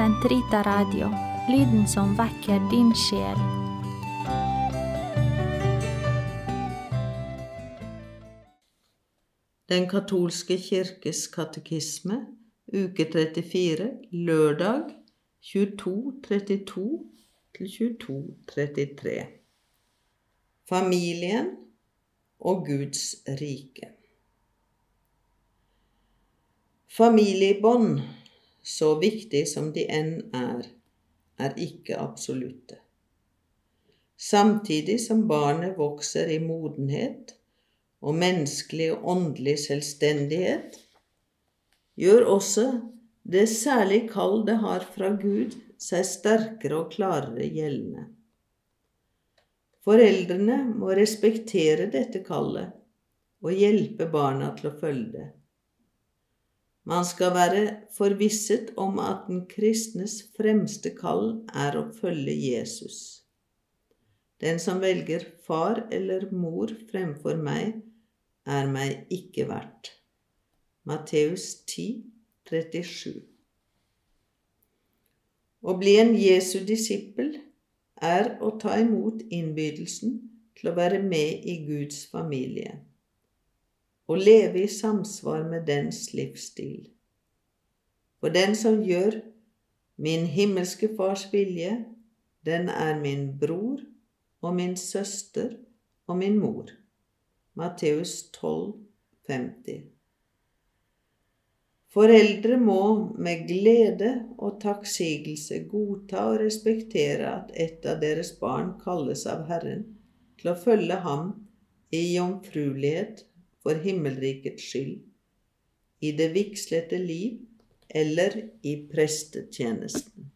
Sentrita Radio, lyden som vekker din sjel. Den katolske kirkes katekisme, uke 34, lørdag 22.32-22.33. Familien og Guds rike. Familiebånd, så viktig som de enn er, er ikke absolutte. Samtidig som barnet vokser i modenhet og menneskelig og åndelig selvstendighet, gjør også det særlige kall det har fra Gud, seg sterkere og klarere gjeldende. Foreldrene må respektere dette kallet og hjelpe barna til å følge det. Man skal være forvisset om at den kristnes fremste kall er å følge Jesus. Den som velger far eller mor fremfor meg, er meg ikke verdt. Matteus 10, 37. Å bli en Jesu disippel er å ta imot innbydelsen til å være med i Guds familie og leve i samsvar med dens livsstil. For den som gjør min himmelske Fars vilje, den er min bror og min søster og min mor. Matteus 12, 50. Foreldre må med glede og takksigelse godta og respektere at et av deres barn kalles av Herren til å følge ham i jomfruelighet for himmelrikets skyld, i det vigslete liv eller i prestetjenesten.